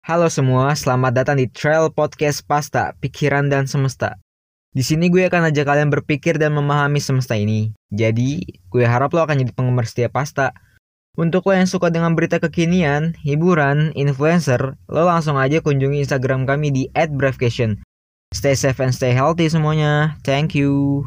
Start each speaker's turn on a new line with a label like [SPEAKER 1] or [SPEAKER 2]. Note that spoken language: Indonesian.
[SPEAKER 1] Halo semua, selamat datang di Trail Podcast Pasta, Pikiran dan Semesta. Di sini gue akan ajak kalian berpikir dan memahami semesta ini. Jadi, gue harap lo akan jadi penggemar setia pasta. Untuk lo yang suka dengan berita kekinian, hiburan, influencer, lo langsung aja kunjungi Instagram kami di @brevcation. Stay safe and stay healthy semuanya. Thank you.